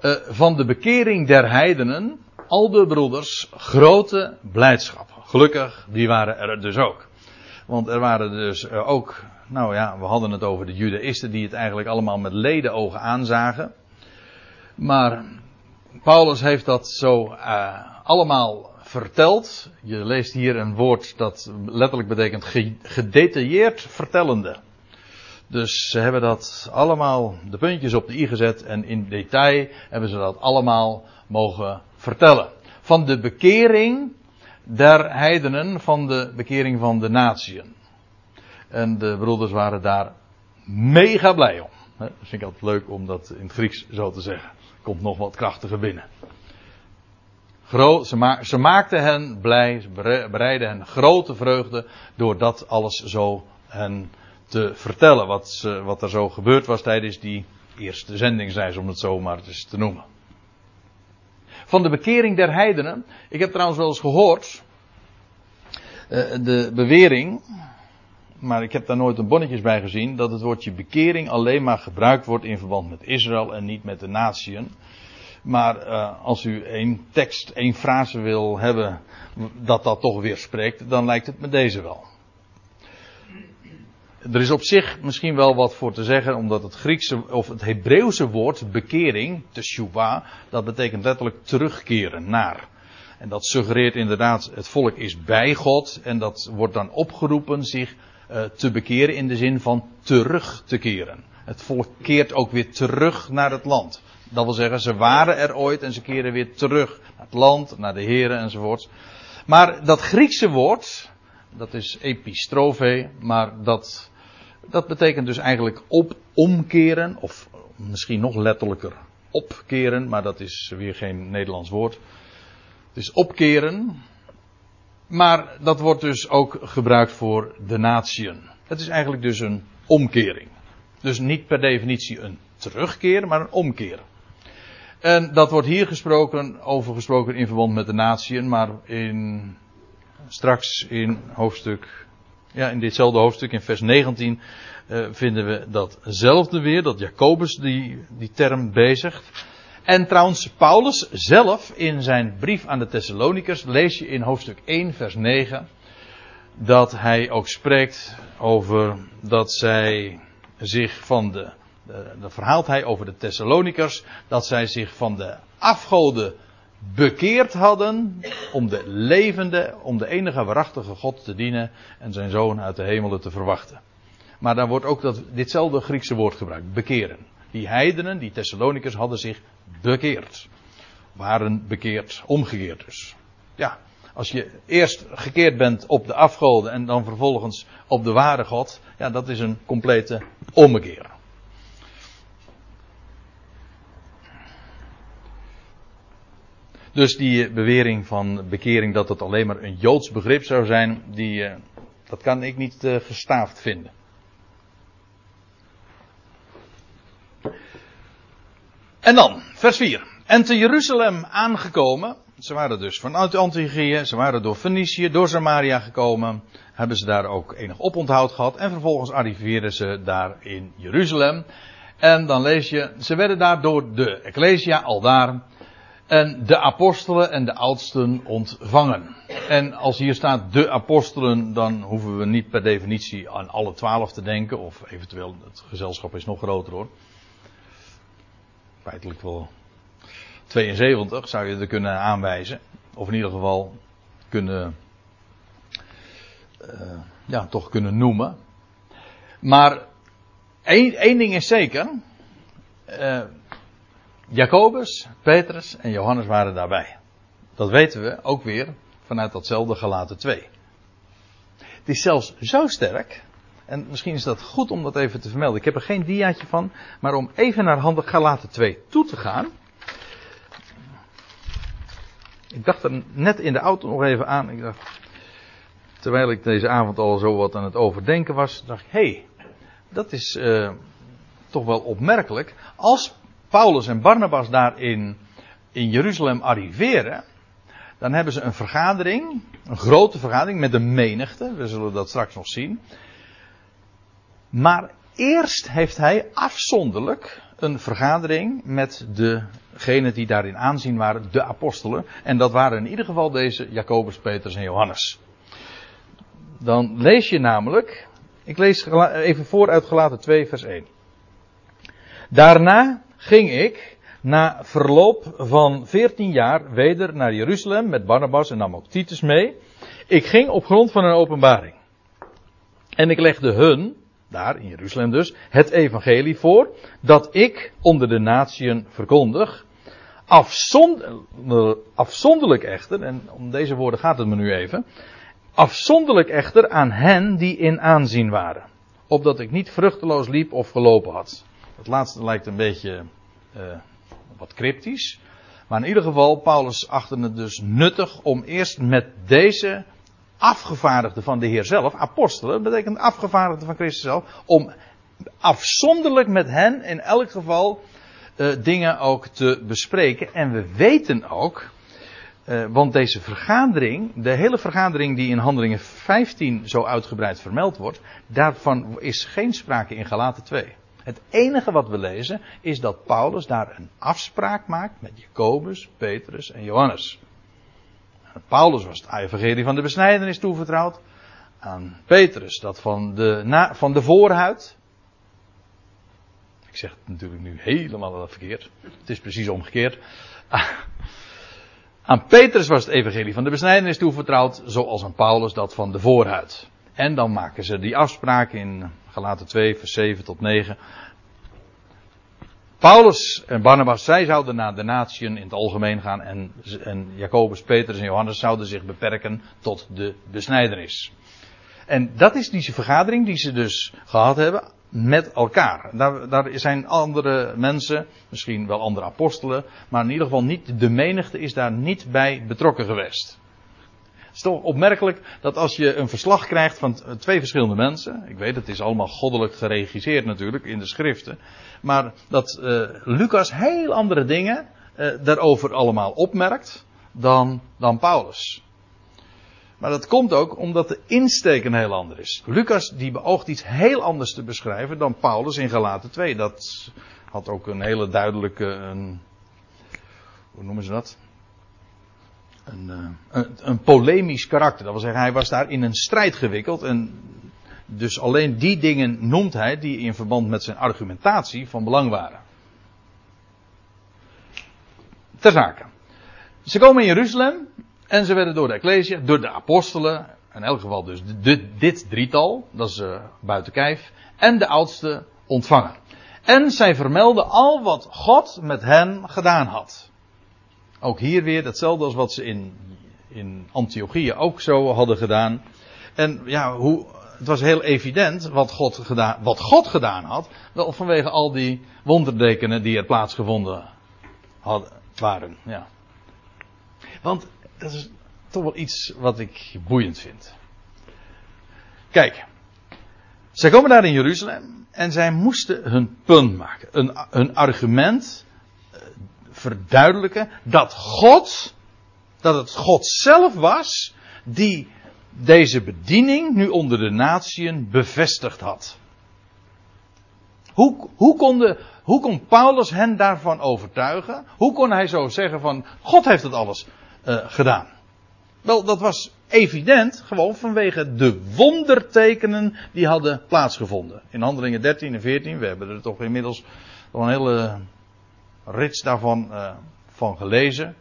uh, van de bekering der heidenen al de broeders grote blijdschap. Gelukkig, die waren er dus ook. Want er waren dus uh, ook nou ja, we hadden het over de judaïsten die het eigenlijk allemaal met ledenogen aanzagen. Maar Paulus heeft dat zo uh, allemaal verteld. Je leest hier een woord dat letterlijk betekent gedetailleerd vertellende. Dus ze hebben dat allemaal de puntjes op de i gezet en in detail hebben ze dat allemaal mogen vertellen. Van de bekering der heidenen, van de bekering van de natieën. En de broeders waren daar mega blij om. Dat vind ik altijd leuk om dat in het Grieks zo te zeggen. Komt nog wat krachtiger binnen. Ze, ma ze, maakten hen blij, bereidden hen grote vreugde door dat alles zo hen te vertellen. Wat, wat er zo gebeurd was tijdens die eerste zendingsreis, om het zo maar eens te noemen. Van de bekering der heidenen. Ik heb trouwens wel eens gehoord. Uh, de bewering maar ik heb daar nooit een bonnetjes bij gezien, dat het woordje bekering alleen maar gebruikt wordt in verband met Israël en niet met de natieën. Maar uh, als u één tekst, één frase wil hebben dat dat toch weer spreekt, dan lijkt het me deze wel. Er is op zich misschien wel wat voor te zeggen, omdat het Griekse of het Hebreeuwse woord bekering, teshuva, dat betekent letterlijk terugkeren naar. En dat suggereert inderdaad, het volk is bij God en dat wordt dan opgeroepen zich uh, te bekeren in de zin van terug te keren. Het volk keert ook weer terug naar het land. Dat wil zeggen, ze waren er ooit en ze keren weer terug naar het land, naar de heren enzovoort. Maar dat Griekse woord, dat is epistrofe, maar dat, dat betekent dus eigenlijk op, omkeren, of misschien nog letterlijker opkeren, maar dat is weer geen Nederlands woord. Het is opkeren, maar dat wordt dus ook gebruikt voor de natieën. Het is eigenlijk dus een omkering. Dus niet per definitie een terugkeer, maar een omkeer. En dat wordt hier gesproken, over gesproken in verband met de natieën, maar in, straks in hoofdstuk, ja, in ditzelfde hoofdstuk, in vers 19, uh, eh, vinden we datzelfde weer, dat Jacobus die, die term bezigt. En trouwens, Paulus zelf in zijn brief aan de Thessalonikers lees je in hoofdstuk 1, vers 9, dat hij ook spreekt over dat zij zich van de, dan verhaalt hij over de Thessalonikers, dat zij zich van de afgoden bekeerd hadden om de levende, om de enige waarachtige God te dienen en zijn zoon uit de hemelen te verwachten. Maar daar wordt ook dat, ditzelfde Griekse woord gebruikt, bekeren. Die heidenen, die Thessalonikers, hadden zich bekeerd. Waren bekeerd, omgekeerd dus. Ja, als je eerst gekeerd bent op de afgoden en dan vervolgens op de ware God, ja, dat is een complete ommekeer. Dus die bewering van bekering dat het alleen maar een Joods begrip zou zijn, die, uh, dat kan ik niet uh, gestaafd vinden. En dan, vers 4. En te Jeruzalem aangekomen, ze waren dus vanuit Antiochië, ze waren door Fenicië, door Samaria gekomen, hebben ze daar ook enig oponthoud gehad en vervolgens arriveerden ze daar in Jeruzalem. En dan lees je, ze werden daar door de Ecclesia al daar en de apostelen en de oudsten ontvangen. En als hier staat de apostelen, dan hoeven we niet per definitie aan alle twaalf te denken, of eventueel het gezelschap is nog groter hoor. Feitelijk wel 72 zou je er kunnen aanwijzen. Of in ieder geval kunnen, uh, ja, toch kunnen noemen. Maar één, één ding is zeker. Uh, Jacobus, Petrus en Johannes waren daarbij. Dat weten we ook weer vanuit datzelfde gelaten 2. Het is zelfs zo sterk. En misschien is dat goed om dat even te vermelden. Ik heb er geen diaatje van. Maar om even naar handen gelaten 2 toe te gaan. Ik dacht er net in de auto nog even aan. Ik dacht, terwijl ik deze avond al zo wat aan het overdenken was, dacht ik, hé, hey, dat is uh, toch wel opmerkelijk. Als Paulus en Barnabas daar in, Jeruzalem arriveren, dan hebben ze een vergadering, een grote vergadering met de menigte. We zullen dat straks nog zien. Maar eerst heeft hij afzonderlijk een vergadering met degenen die daarin aanzien waren, de apostelen. En dat waren in ieder geval deze Jacobus, Petrus en Johannes. Dan lees je namelijk, ik lees even voor uit Gelaten 2 vers 1. Daarna ging ik na verloop van 14 jaar weder naar Jeruzalem met Barnabas en nam ook Titus mee. Ik ging op grond van een openbaring. En ik legde hun, daar in Jeruzalem dus, het evangelie voor, dat ik onder de natieën verkondig. afzonderlijk echter, en om deze woorden gaat het me nu even, afzonderlijk echter aan hen die in aanzien waren, opdat ik niet vruchteloos liep of gelopen had. Het laatste lijkt een beetje uh, wat cryptisch. Maar in ieder geval, Paulus achtte het dus nuttig om eerst met deze afgevaardigden van de Heer zelf, apostelen, betekent afgevaardigden van Christus zelf, om afzonderlijk met hen in elk geval uh, dingen ook te bespreken. En we weten ook, uh, want deze vergadering, de hele vergadering die in Handelingen 15 zo uitgebreid vermeld wordt, daarvan is geen sprake in Galaten 2. Het enige wat we lezen is dat Paulus daar een afspraak maakt met Jacobus, Petrus en Johannes. Paulus was het evangelie van de besnijdenis toevertrouwd. Aan Petrus dat van de, van de voorhuid. Ik zeg het natuurlijk nu helemaal verkeerd. Het is precies omgekeerd. Aan Petrus was het evangelie van de besnijdenis toevertrouwd, zoals aan Paulus dat van de voorhuid. En dan maken ze die afspraak in Galaten 2, vers 7 tot 9. Paulus en Barnabas, zij zouden naar de natieën in het algemeen gaan en, en Jacobus, Petrus en Johannes zouden zich beperken tot de besnijdenis. En dat is die vergadering die ze dus gehad hebben met elkaar. Daar, daar zijn andere mensen, misschien wel andere apostelen, maar in ieder geval niet, de menigte is daar niet bij betrokken geweest. Is toch opmerkelijk dat als je een verslag krijgt van twee verschillende mensen. Ik weet, het is allemaal goddelijk geregisseerd natuurlijk in de schriften. Maar dat uh, Lucas heel andere dingen uh, daarover allemaal opmerkt dan, dan Paulus. Maar dat komt ook omdat de insteek een heel ander is. Lucas die beoogt iets heel anders te beschrijven dan Paulus in Galaten 2. Dat had ook een hele duidelijke, een, hoe noemen ze dat? Een, eh, een, een, polemisch karakter. Dat wil zeggen, hij was daar in een strijd gewikkeld. En dus alleen die dingen noemt hij die in verband met zijn argumentatie van belang waren. Ter zake. Ze komen in Jeruzalem en ze werden door de Ecclesia, door de apostelen, in elk geval dus de, dit drietal, dat is uh, buiten kijf, en de oudste ontvangen. En zij vermelden al wat God met hen gedaan had. Ook hier weer hetzelfde als wat ze in, in Antiochië ook zo hadden gedaan. En ja, hoe, het was heel evident wat God, gedaan, wat God gedaan had. Wel vanwege al die wonderdekenen die er plaatsgevonden hadden, waren. Ja. Want dat is toch wel iets wat ik boeiend vind. Kijk, zij komen daar in Jeruzalem en zij moesten hun punt maken, een, hun argument verduidelijken dat God, dat het God zelf was die deze bediening nu onder de natieën bevestigd had. Hoe, hoe, kon hoe kon Paulus hen daarvan overtuigen? Hoe kon hij zo zeggen van God heeft het alles uh, gedaan? Wel, dat was evident gewoon vanwege de wondertekenen die hadden plaatsgevonden. In handelingen 13 en 14, we hebben er toch inmiddels al een hele rits daarvan uh, van gelezen.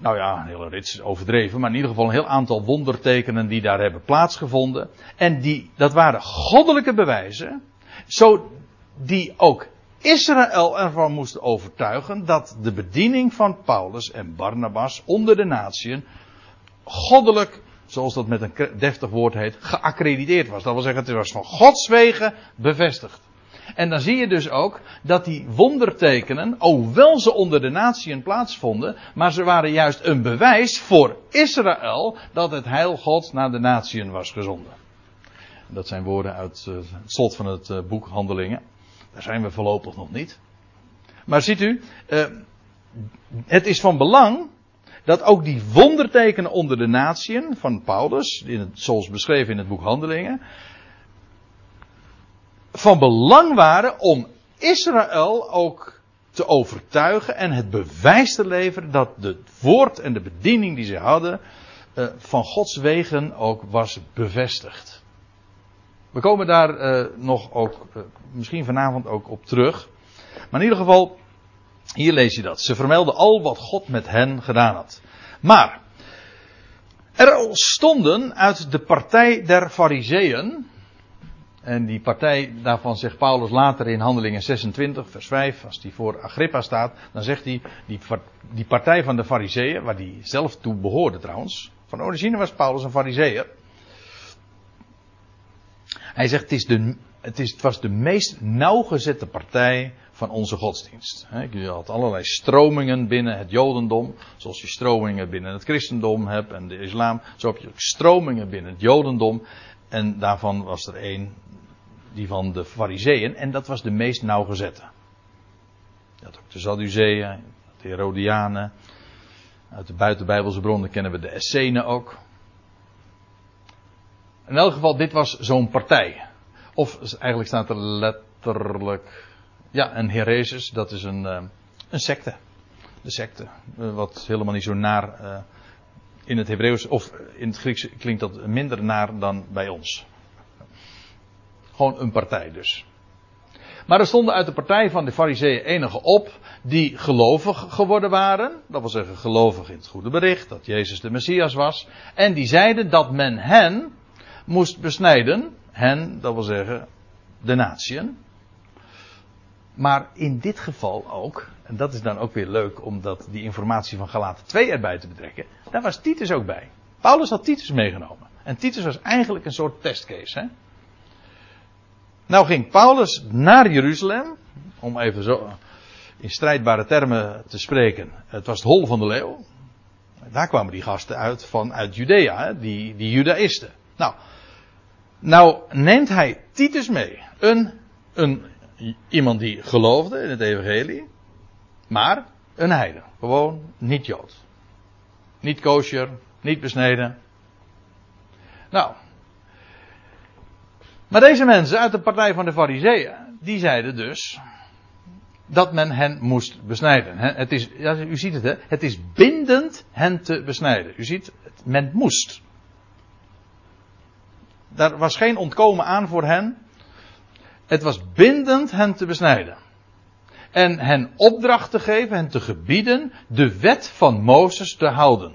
nou ja, een hele rits overdreven, maar in ieder geval een heel aantal wondertekenen die daar hebben plaatsgevonden. En die, dat waren goddelijke bewijzen, zo die ook Israël ervan moesten overtuigen dat de bediening van Paulus en Barnabas onder de natieën goddelijk, zoals dat met een deftig woord heet, geaccrediteerd was. Dat wil zeggen, het was van Gods wegen bevestigd. En dan zie je dus ook dat die wondertekenen, hoewel ze onder de natieën plaatsvonden, maar ze waren juist een bewijs voor Israël dat het heil God naar de natieën was gezonden. Dat zijn woorden uit uh, het slot van het uh, boek Handelingen. Daar zijn we voorlopig nog niet. Maar ziet u, uh, het is van belang dat ook die wondertekenen onder de natieën van Paulus, zoals beschreven in het boek Handelingen, van belang waren om Israël ook te overtuigen en het bewijs te leveren dat het woord en de bediening die ze hadden uh, van Gods wegen ook was bevestigd. We komen daar uh, nog ook, uh, misschien vanavond ook op terug. Maar in ieder geval, hier lees je dat. Ze vermelden al wat God met hen gedaan had. Maar, er stonden uit de partij der Fariseeën, en die partij, daarvan zegt Paulus later in Handelingen 26, vers 5, als die voor Agrippa staat, dan zegt hij, die, die partij van de Fariseeën, waar die zelf toe behoorde trouwens, van origine was Paulus een Fariseer. Hij zegt, het, is de, het, is, het was de meest nauwgezette partij van onze godsdienst. Je had allerlei stromingen binnen het Jodendom, zoals je stromingen binnen het christendom hebt en de islam. Zo heb je ook stromingen binnen het Jodendom. En daarvan was er één, die van de Fariseeën, en dat was de meest nauwgezette. Had ook de Sadduceeën, de Herodianen. Uit de buitenbijbelse bronnen kennen we de Essenen ook. In elk geval, dit was zo'n partij. Of eigenlijk staat er letterlijk. Ja, een heresis, dat is een, uh, een secte. De secte. Uh, wat helemaal niet zo naar uh, in het Hebreeuws of in het Grieks klinkt dat minder naar dan bij ons. Gewoon een partij dus. Maar er stonden uit de partij van de Fariseeën enige op die gelovig geworden waren. Dat wil zeggen gelovig in het goede bericht dat Jezus de Messias was. En die zeiden dat men hen moest besnijden. Hen, dat wil zeggen de natieën. Maar in dit geval ook, en dat is dan ook weer leuk om dat, die informatie van Galaten 2 erbij te betrekken. Daar was Titus ook bij. Paulus had Titus meegenomen. En Titus was eigenlijk een soort testcase. Hè? Nou ging Paulus naar Jeruzalem, om even zo in strijdbare termen te spreken. Het was het hol van de leeuw. Daar kwamen die gasten uit van uit Judea? Die, die Judaïsten. Nou, nou neemt hij Titus mee. Een, een, iemand die geloofde in het evangelie. Maar een heiden. Gewoon niet Jood. Niet kosher, niet besneden. Nou. Maar deze mensen uit de partij van de Fariseeën, die zeiden dus dat men hen moest besnijden. Het is, u ziet het, hè? het is bindend hen te besnijden. U ziet, men moest. Daar was geen ontkomen aan voor hen. Het was bindend hen te besnijden en hen opdracht te geven, hen te gebieden, de wet van Mozes te houden.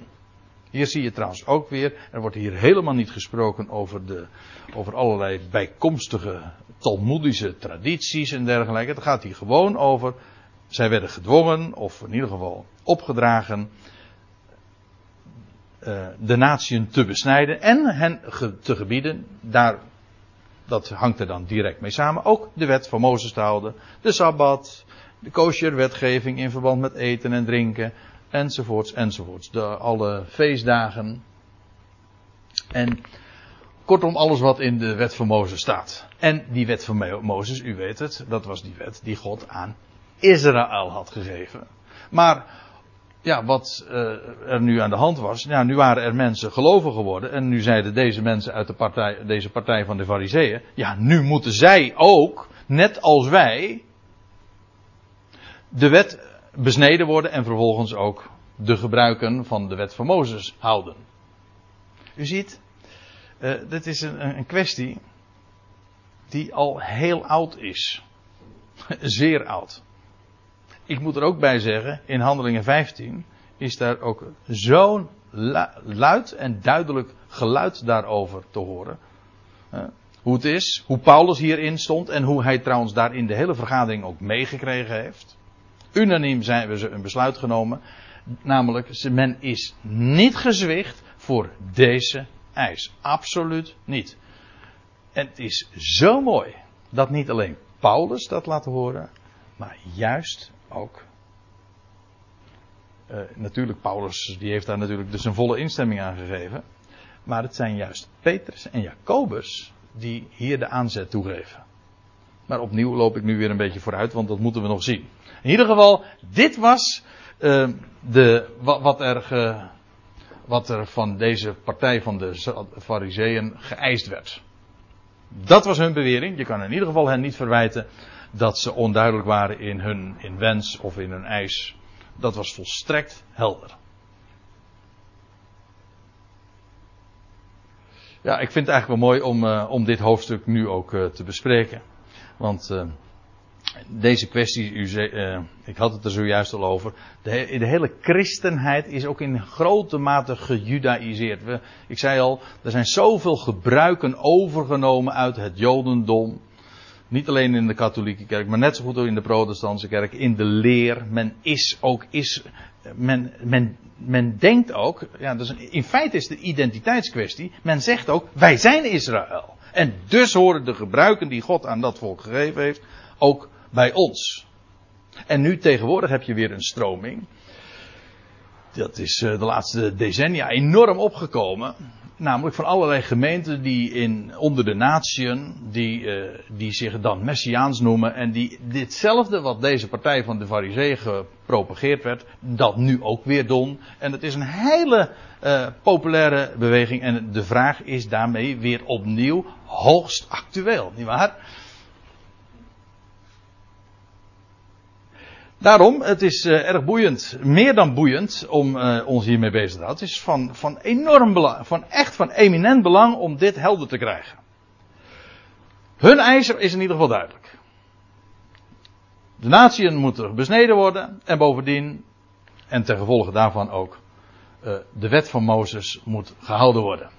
Hier zie je trouwens ook weer, er wordt hier helemaal niet gesproken over, de, over allerlei bijkomstige talmoedische tradities en dergelijke. Het gaat hier gewoon over, zij werden gedwongen, of in ieder geval opgedragen, uh, de natieën te besnijden en hen te gebieden, daar, dat hangt er dan direct mee samen, ook de wet van Mozes te houden, de Sabbat, de kosher-wetgeving in verband met eten en drinken, enzovoorts, enzovoorts. De, alle feestdagen. En kortom, alles wat in de wet van Mozes staat. En die wet van Mozes, u weet het, dat was die wet die God aan Israël had gegeven. Maar ja, wat uh, er nu aan de hand was, ja, nu waren er mensen gelovig geworden en nu zeiden deze mensen uit de partij, deze partij van de Fariseeën, ja, nu moeten zij ook, net als wij, de wet besneden worden en vervolgens ook de gebruiken van de wet van Mozes houden. U ziet, uh, dit is een, een kwestie die al heel oud is. Zeer oud. Ik moet er ook bij zeggen, in Handelingen 15 is daar ook zo'n luid en duidelijk geluid daarover te horen. Hoe het is, hoe Paulus hierin stond en hoe hij trouwens daar in de hele vergadering ook meegekregen heeft. Unaniem zijn we een besluit genomen. Namelijk, men is niet gezwicht voor deze eis. Absoluut niet. En het is zo mooi dat niet alleen Paulus dat laat horen, maar juist ook. Uh, natuurlijk, Paulus die heeft daar natuurlijk dus een volle instemming aan gegeven. Maar het zijn juist Petrus en Jacobus die hier de aanzet toegeven. Maar opnieuw loop ik nu weer een beetje vooruit, want dat moeten we nog zien. In ieder geval, dit was uh, de, wat, wat, er wat er van deze partij van de Fariseeën geëist werd. Dat was hun bewering. Je kan in ieder geval hen niet verwijten dat ze onduidelijk waren in hun wens of in hun eis. Dat was volstrekt helder. Ja, ik vind het eigenlijk wel mooi om, uh, om dit hoofdstuk nu ook uh, te bespreken. Want uh, deze kwestie, u zei, ik had het er zojuist al over. De, de, hele christenheid is ook in grote mate gejudaïseerd. We, ik zei al, er zijn zoveel gebruiken overgenomen uit het Jodendom. Niet alleen in de katholieke kerk, maar net zo goed ook in de protestantse kerk, in de leer. Men is ook, is, men, men, men denkt ook, ja, dus in feite is de identiteitskwestie. Men zegt ook, wij zijn Israël. En dus horen de gebruiken die God aan dat volk gegeven heeft, ook bij ons. En nu tegenwoordig heb je weer een stroming. Dat is eh, de laatste decennia enorm opgekomen namelijk van allerlei gemeenten die in, onder de natieën, die, uh, die zich dan messiaans noemen en die ditzelfde wat deze partij van de Farizeeën gepropageerd werd, dat nu ook weer doen. En het is een hele uh, populaire beweging en de vraag is daarmee weer opnieuw hoogst actueel, nietwaar? Daarom, het is uh, erg boeiend, meer dan boeiend, om uh, ons hiermee bezig te houden. Het is van, van enorm belang, van echt van eminent belang om dit helder te krijgen. Hun ijzer is in ieder geval duidelijk. De natieën moeten besneden worden en bovendien, en ten gevolge daarvan ook, uh, de wet van Mozes moet gehouden worden.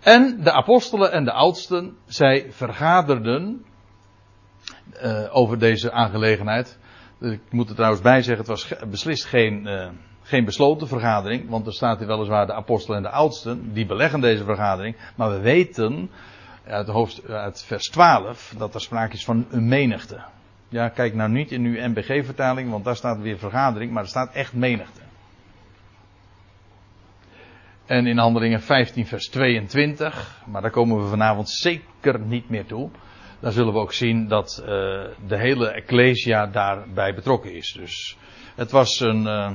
En de apostelen en de oudsten, zij vergaderden over deze aangelegenheid. Ik moet er trouwens bij zeggen, het was beslist geen, uh, geen besloten vergadering. Want er staat hier weliswaar de apostelen en de oudsten. Die beleggen deze vergadering. Maar we weten uit, hoofd, uit vers 12 dat er sprake is van een menigte. Ja, kijk nou niet in uw MBG-vertaling, want daar staat weer vergadering. Maar er staat echt menigte. En in handelingen 15 vers 22. Maar daar komen we vanavond zeker niet meer toe dan zullen we ook zien dat uh, de hele Ecclesia daarbij betrokken is. Dus het was een, uh,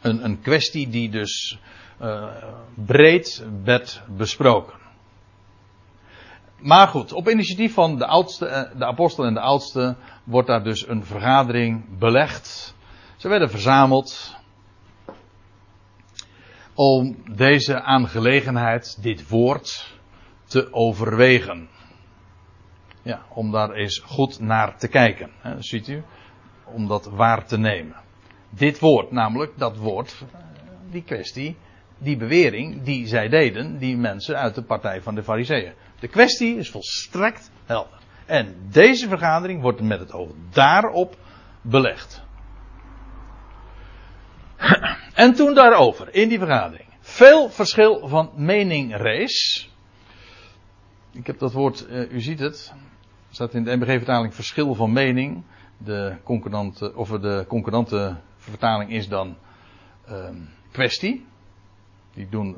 een, een, kwestie die dus uh, breed werd besproken. Maar goed, op initiatief van de, oudste, de apostel en de oudste wordt daar dus een vergadering belegd. Ze werden verzameld om deze aangelegenheid, dit woord, te overwegen. Ja, om daar eens goed naar te kijken. Hè, ziet u? Om dat waar te nemen. Dit woord, namelijk dat woord, die kwestie, die bewering die zij deden, die mensen uit de partij van de Fariseeën. De kwestie is volstrekt helder. En deze vergadering wordt met het oog daarop belegd. En toen daarover, in die vergadering, veel verschil van mening rees. Ik heb dat woord, uh, u ziet het, staat in de MBG-vertaling verschil van mening. De concordante, of de concordante vertaling is dan ehm, kwestie. Die doen.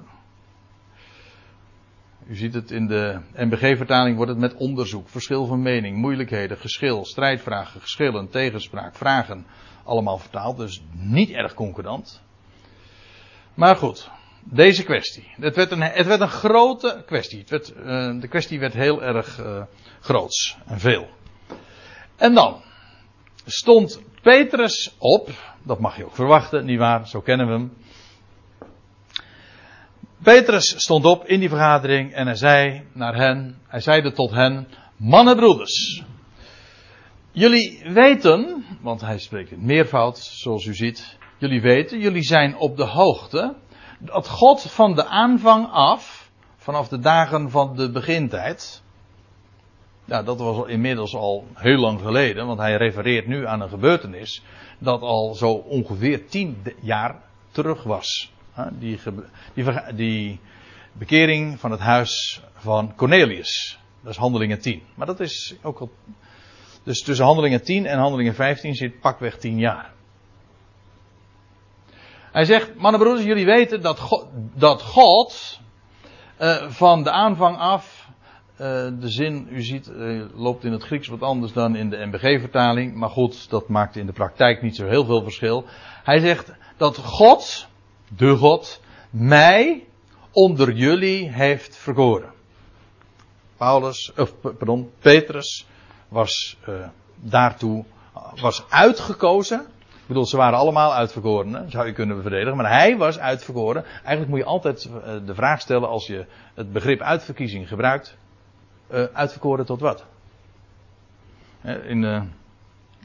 U ziet het in de MBG-vertaling wordt het met onderzoek, verschil van mening, moeilijkheden, geschil, strijdvragen, geschillen, tegenspraak, vragen allemaal vertaald. Dus niet erg concordant. Maar goed, deze kwestie. Het werd een, het werd een grote kwestie. Het uh, de kwestie werd heel erg uh, groots en veel. En dan stond Petrus op. Dat mag je ook verwachten, nietwaar? Zo kennen we hem. Petrus stond op in die vergadering en hij zei naar hen, hij zeide tot hen, mannenbroeders. Jullie weten, want hij spreekt in meervoud, zoals u ziet. Jullie weten, jullie zijn op de hoogte dat God van de aanvang af, vanaf de dagen van de begintijd, ja, dat was inmiddels al heel lang geleden, want hij refereert nu aan een gebeurtenis dat al zo ongeveer tien jaar terug was. Die, die, die bekering van het huis van Cornelius. Dat is handelingen 10. Maar dat is ook al. Dus tussen handelingen 10 en handelingen 15 zit pakweg 10 jaar. Hij zegt, mannenbroeders, jullie weten dat God, dat God uh, van de aanvang af, uh, de zin, u ziet, uh, loopt in het Grieks wat anders dan in de MBG-vertaling, maar goed, dat maakt in de praktijk niet zo heel veel verschil. Hij zegt dat God, de God, mij onder jullie heeft verkoren. Paulus, of pardon, Petrus was daartoe, was uitgekozen bedoel, ze waren allemaal uitverkoren, zou je kunnen verdedigen. Maar hij was uitverkoren. Eigenlijk moet je altijd eh, de vraag stellen als je het begrip uitverkiezing gebruikt. Uh, uitverkoren tot wat? In de,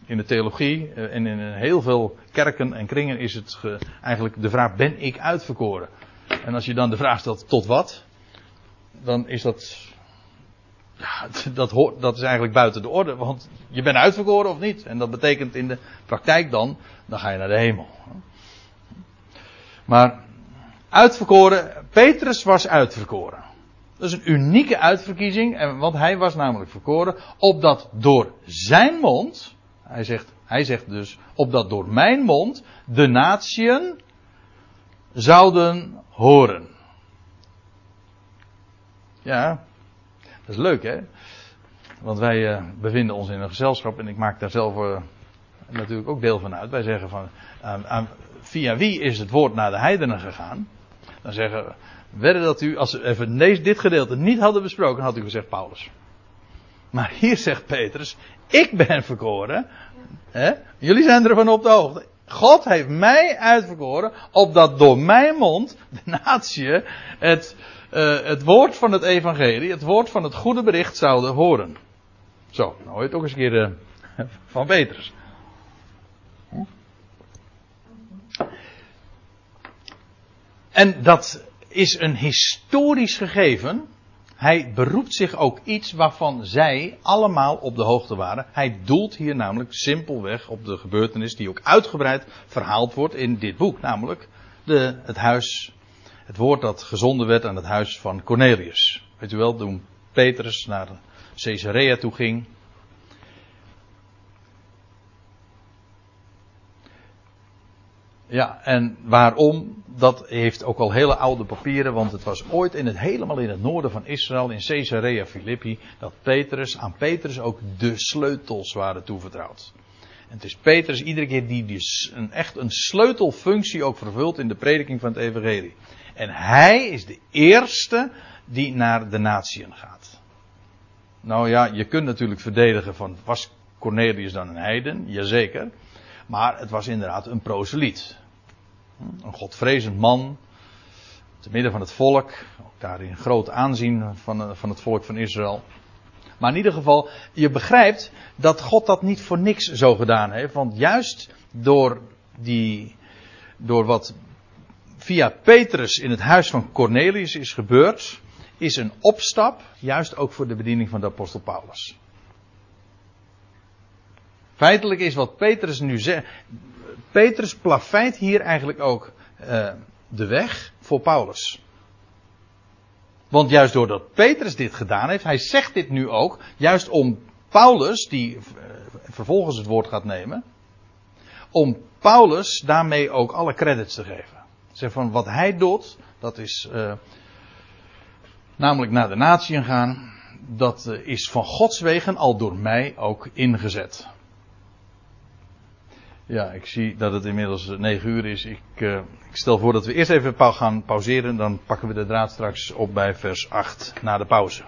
in de theologie en in heel veel kerken en kringen is het eigenlijk de vraag: ben ik uitverkoren? En als je dan de vraag stelt tot wat? Dan is dat ja, dat, hoort, dat is eigenlijk buiten de orde, want je bent uitverkoren of niet. En dat betekent in de praktijk dan, dan ga je naar de hemel. Maar uitverkoren, Petrus was uitverkoren. Dat is een unieke uitverkiezing, want hij was namelijk verkoren, opdat door zijn mond, hij zegt, hij zegt dus, opdat door mijn mond de natieën zouden horen. Ja, dat is leuk, hè? Want wij uh, bevinden ons in een gezelschap en ik maak daar zelf uh, natuurlijk ook deel van uit. Wij zeggen van, via wie is het woord naar de heidenen gegaan? Dan zeggen we, wedden dat u, als we even dit gedeelte niet hadden besproken, had u gezegd Paulus. Maar hier zegt Petrus, ik ben verkoren. Hè? Jullie zijn ervan op de hoogte. God heeft mij uitverkoren, opdat door mijn mond de natie het uh, het woord van het evangelie, het woord van het goede bericht zouden horen. Zo, nou hoor je het ook eens een keer uh, van Petrus. En dat is een historisch gegeven. Hij beroept zich ook iets waarvan zij allemaal op de hoogte waren. Hij doelt hier namelijk simpelweg op de gebeurtenis die ook uitgebreid verhaald wordt in dit boek. Namelijk de, het huis het woord dat gezonden werd aan het huis van Cornelius. Weet u wel, toen Petrus naar Caesarea toe ging. Ja, en waarom? Dat heeft ook al hele oude papieren, want het was ooit in het, helemaal in het noorden van Israël, in Caesarea Philippi, dat Petrus, aan Petrus ook de sleutels waren toevertrouwd. En het is Petrus iedere keer die dus een, echt een sleutelfunctie ook vervult in de prediking van het evangelie. En hij is de eerste die naar de natieën gaat. Nou ja, je kunt natuurlijk verdedigen van was Cornelius dan een heiden? Jazeker. Maar het was inderdaad een proseliet. Een godvrezend man. Te midden van het volk. Ook daarin groot aanzien van, van het volk van Israël. Maar in ieder geval, je begrijpt dat God dat niet voor niks zo gedaan heeft. Want juist door die, door wat via Petrus in het huis van Cornelius is gebeurd, is een opstap, juist ook voor de bediening van de apostel Paulus. Feitelijk is wat Petrus nu zegt. Petrus plafeit hier eigenlijk ook uh, de weg voor Paulus. Want juist doordat Petrus dit gedaan heeft, hij zegt dit nu ook, juist om Paulus, die vervolgens het woord gaat nemen, om Paulus daarmee ook alle credits te geven. Zeg van wat hij doet, dat is uh, namelijk naar de natieën gaan, dat uh, is van Gods wegen al door mij ook ingezet. Ja, ik zie dat het inmiddels 9 uur is. Ik, ik stel voor dat we eerst even gaan pauzeren. Dan pakken we de draad straks op bij vers 8 na de pauze.